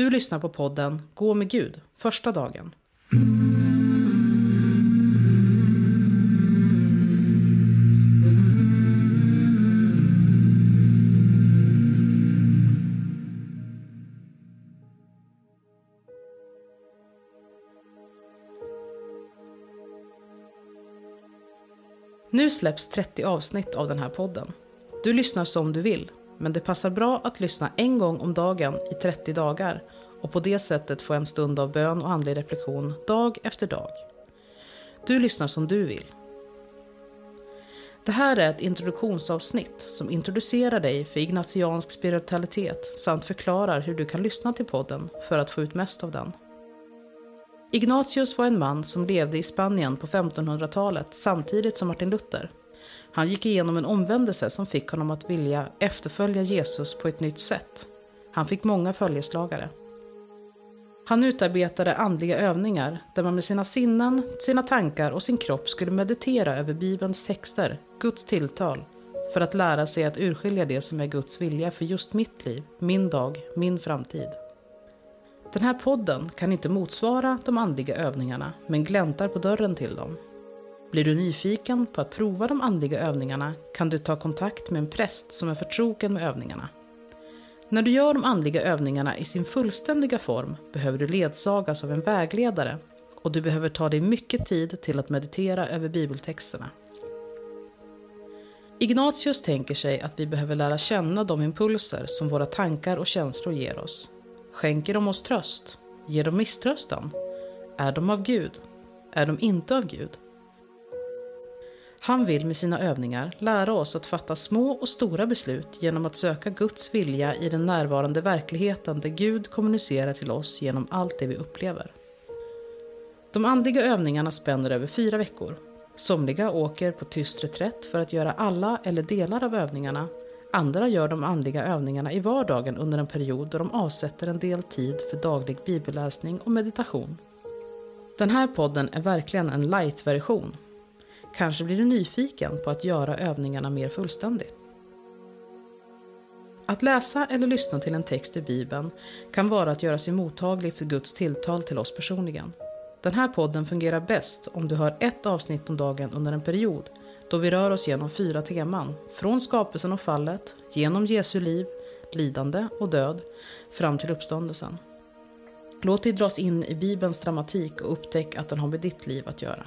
Du lyssnar på podden Gå med Gud, första dagen. Nu släpps 30 avsnitt av den här podden. Du lyssnar som du vill, men det passar bra att lyssna en gång om dagen i 30 dagar och på det sättet få en stund av bön och andlig reflektion dag efter dag. Du lyssnar som du vill. Det här är ett introduktionsavsnitt som introducerar dig för ignatiansk spiritualitet samt förklarar hur du kan lyssna till podden för att få ut mest av den. Ignatius var en man som levde i Spanien på 1500-talet samtidigt som Martin Luther. Han gick igenom en omvändelse som fick honom att vilja efterfölja Jesus på ett nytt sätt. Han fick många följeslagare. Han utarbetade andliga övningar där man med sina sinnen, sina tankar och sin kropp skulle meditera över Bibelns texter, Guds tilltal, för att lära sig att urskilja det som är Guds vilja för just mitt liv, min dag, min framtid. Den här podden kan inte motsvara de andliga övningarna, men gläntar på dörren till dem. Blir du nyfiken på att prova de andliga övningarna kan du ta kontakt med en präst som är förtrogen med övningarna. När du gör de andliga övningarna i sin fullständiga form behöver du ledsagas av en vägledare och du behöver ta dig mycket tid till att meditera över bibeltexterna. Ignatius tänker sig att vi behöver lära känna de impulser som våra tankar och känslor ger oss. Skänker de oss tröst? Ger de misströstan? Är de av Gud? Är de inte av Gud? Han vill med sina övningar lära oss att fatta små och stora beslut genom att söka Guds vilja i den närvarande verkligheten där Gud kommunicerar till oss genom allt det vi upplever. De andliga övningarna spänner över fyra veckor. Somliga åker på tyst reträtt för att göra alla eller delar av övningarna. Andra gör de andliga övningarna i vardagen under en period då de avsätter en del tid för daglig bibelläsning och meditation. Den här podden är verkligen en light-version Kanske blir du nyfiken på att göra övningarna mer fullständigt. Att läsa eller lyssna till en text ur Bibeln kan vara att göra sig mottaglig för Guds tilltal till oss personligen. Den här podden fungerar bäst om du hör ett avsnitt om dagen under en period då vi rör oss genom fyra teman, från skapelsen och fallet, genom Jesu liv, lidande och död, fram till uppståndelsen. Låt dig dras in i Bibelns dramatik och upptäck att den har med ditt liv att göra.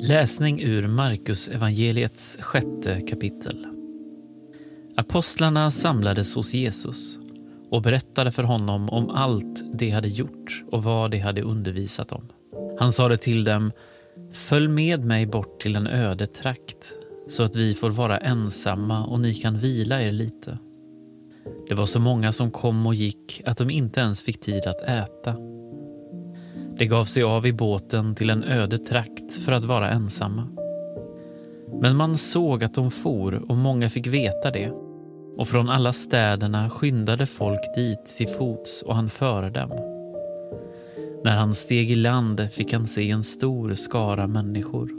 Läsning ur Markus evangeliets sjätte kapitel. Apostlarna samlades hos Jesus och berättade för honom om allt de hade gjort och vad de hade undervisat om. Han sade till dem, följ med mig bort till en öde trakt så att vi får vara ensamma och ni kan vila er lite. Det var så många som kom och gick att de inte ens fick tid att äta. De gav sig av i båten till en öde trakt för att vara ensamma. Men man såg att de for och många fick veta det och från alla städerna skyndade folk dit till fots och han före dem. När han steg i land fick han se en stor skara människor.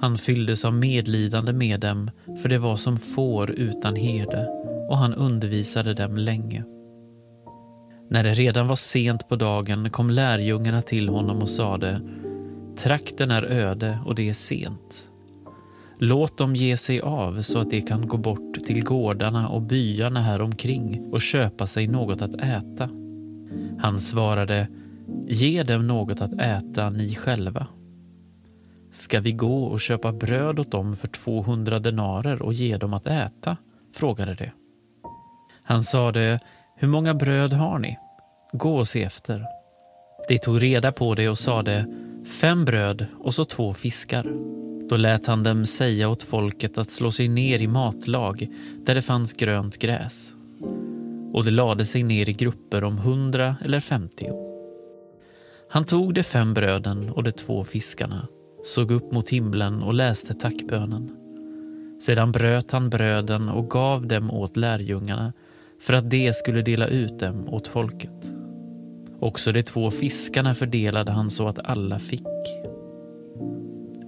Han fylldes av medlidande med dem, för det var som får utan herde och han undervisade dem länge. När det redan var sent på dagen kom lärjungarna till honom och sade Trakten är öde och det är sent. Låt dem ge sig av så att de kan gå bort till gårdarna och byarna här omkring och köpa sig något att äta. Han svarade Ge dem något att äta ni själva. Ska vi gå och köpa bröd åt dem för 200 denarer och ge dem att äta? frågade de. Han sade, hur många bröd har ni? Gå och se efter. De tog reda på det och sade, fem bröd och så två fiskar. Då lät han dem säga åt folket att slå sig ner i matlag där det fanns grönt gräs. Och de lade sig ner i grupper om hundra eller femtio. Han tog de fem bröden och de två fiskarna, såg upp mot himlen och läste tackbönen. Sedan bröt han bröden och gav dem åt lärjungarna för att de skulle dela ut dem åt folket. Också de två fiskarna fördelade han så att alla fick.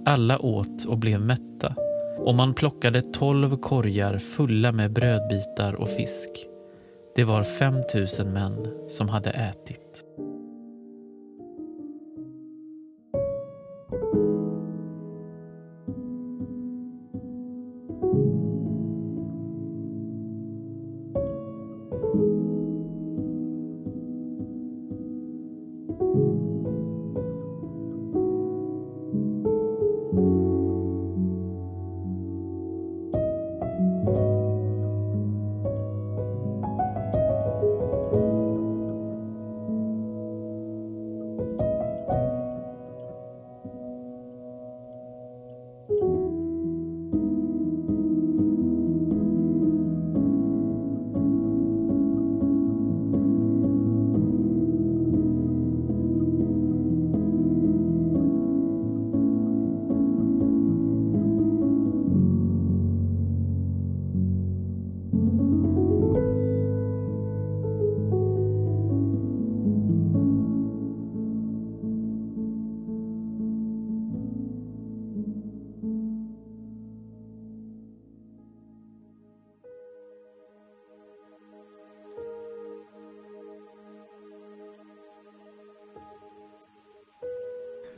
Alla åt och blev mätta och man plockade tolv korgar fulla med brödbitar och fisk. Det var fem tusen män som hade ätit.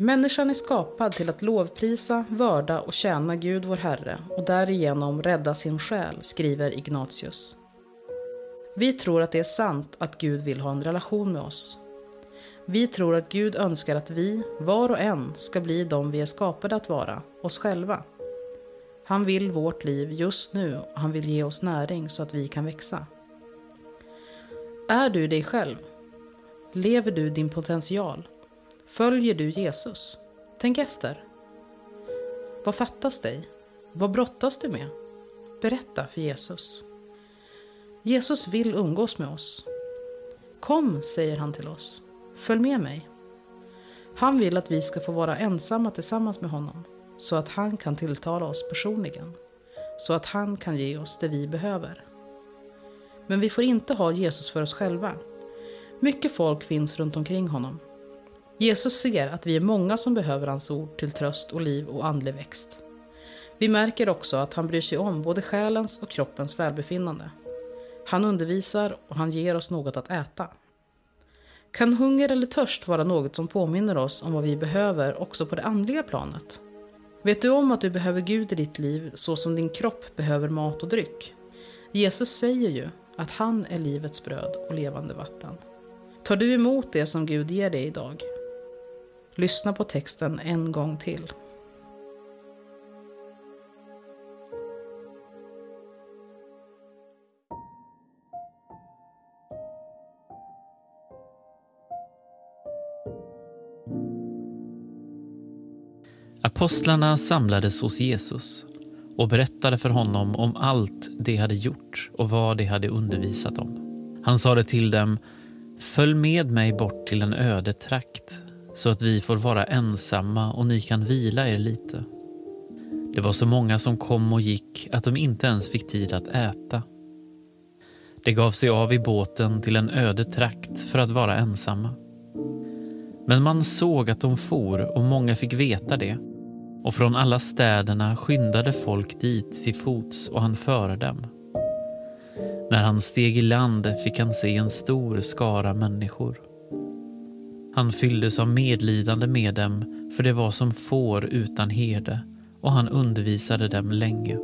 Människan är skapad till att lovprisa, vörda och tjäna Gud vår Herre och därigenom rädda sin själ, skriver Ignatius. Vi tror att det är sant att Gud vill ha en relation med oss. Vi tror att Gud önskar att vi, var och en, ska bli de vi är skapade att vara, oss själva. Han vill vårt liv just nu och han vill ge oss näring så att vi kan växa. Är du dig själv? Lever du din potential? Följer du Jesus? Tänk efter. Vad fattas dig? Vad brottas du med? Berätta för Jesus. Jesus vill umgås med oss. Kom, säger han till oss. Följ med mig. Han vill att vi ska få vara ensamma tillsammans med honom så att han kan tilltala oss personligen. Så att han kan ge oss det vi behöver. Men vi får inte ha Jesus för oss själva. Mycket folk finns runt omkring honom Jesus ser att vi är många som behöver hans ord till tröst och liv och andlig växt. Vi märker också att han bryr sig om både själens och kroppens välbefinnande. Han undervisar och han ger oss något att äta. Kan hunger eller törst vara något som påminner oss om vad vi behöver också på det andliga planet? Vet du om att du behöver Gud i ditt liv så som din kropp behöver mat och dryck? Jesus säger ju att han är livets bröd och levande vatten. Tar du emot det som Gud ger dig idag? Lyssna på texten en gång till. Apostlarna samlades hos Jesus och berättade för honom om allt de hade gjort och vad de hade undervisat om. Han sade till dem, följ med mig bort till en öde trakt så att vi får vara ensamma och ni kan vila er lite. Det var så många som kom och gick att de inte ens fick tid att äta. De gav sig av i båten till en öde trakt för att vara ensamma. Men man såg att de for och många fick veta det och från alla städerna skyndade folk dit till fots och han före dem. När han steg i land fick han se en stor skara människor. Han fylldes av medlidande med dem, för det var som får utan herde, och han undervisade dem länge.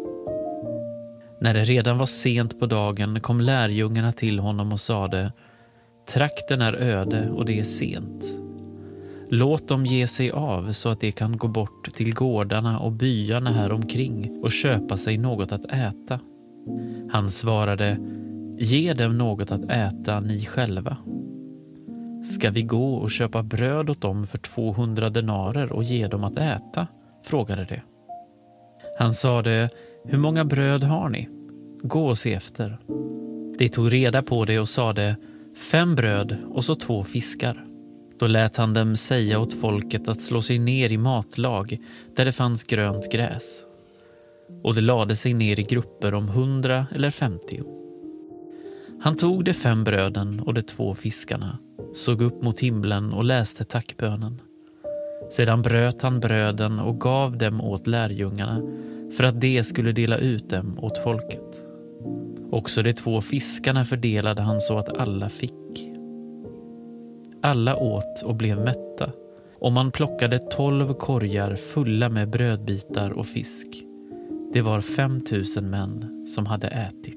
När det redan var sent på dagen kom lärjungarna till honom och sade Trakten är öde och det är sent. Låt dem ge sig av så att de kan gå bort till gårdarna och byarna här omkring och köpa sig något att äta. Han svarade, ge dem något att äta ni själva. Ska vi gå och köpa bröd åt dem för 200 denarer och ge dem att äta? frågade de. Han sade, hur många bröd har ni? Gå och se efter. De tog reda på det och sade, fem bröd och så två fiskar. Då lät han dem säga åt folket att slå sig ner i matlag där det fanns grönt gräs. Och de lade sig ner i grupper om hundra eller femtio. Han tog de fem bröden och de två fiskarna, såg upp mot himlen och läste tackbönen. Sedan bröt han bröden och gav dem åt lärjungarna för att de skulle dela ut dem åt folket. Också de två fiskarna fördelade han så att alla fick. Alla åt och blev mätta och man plockade tolv korgar fulla med brödbitar och fisk. Det var fem tusen män som hade ätit.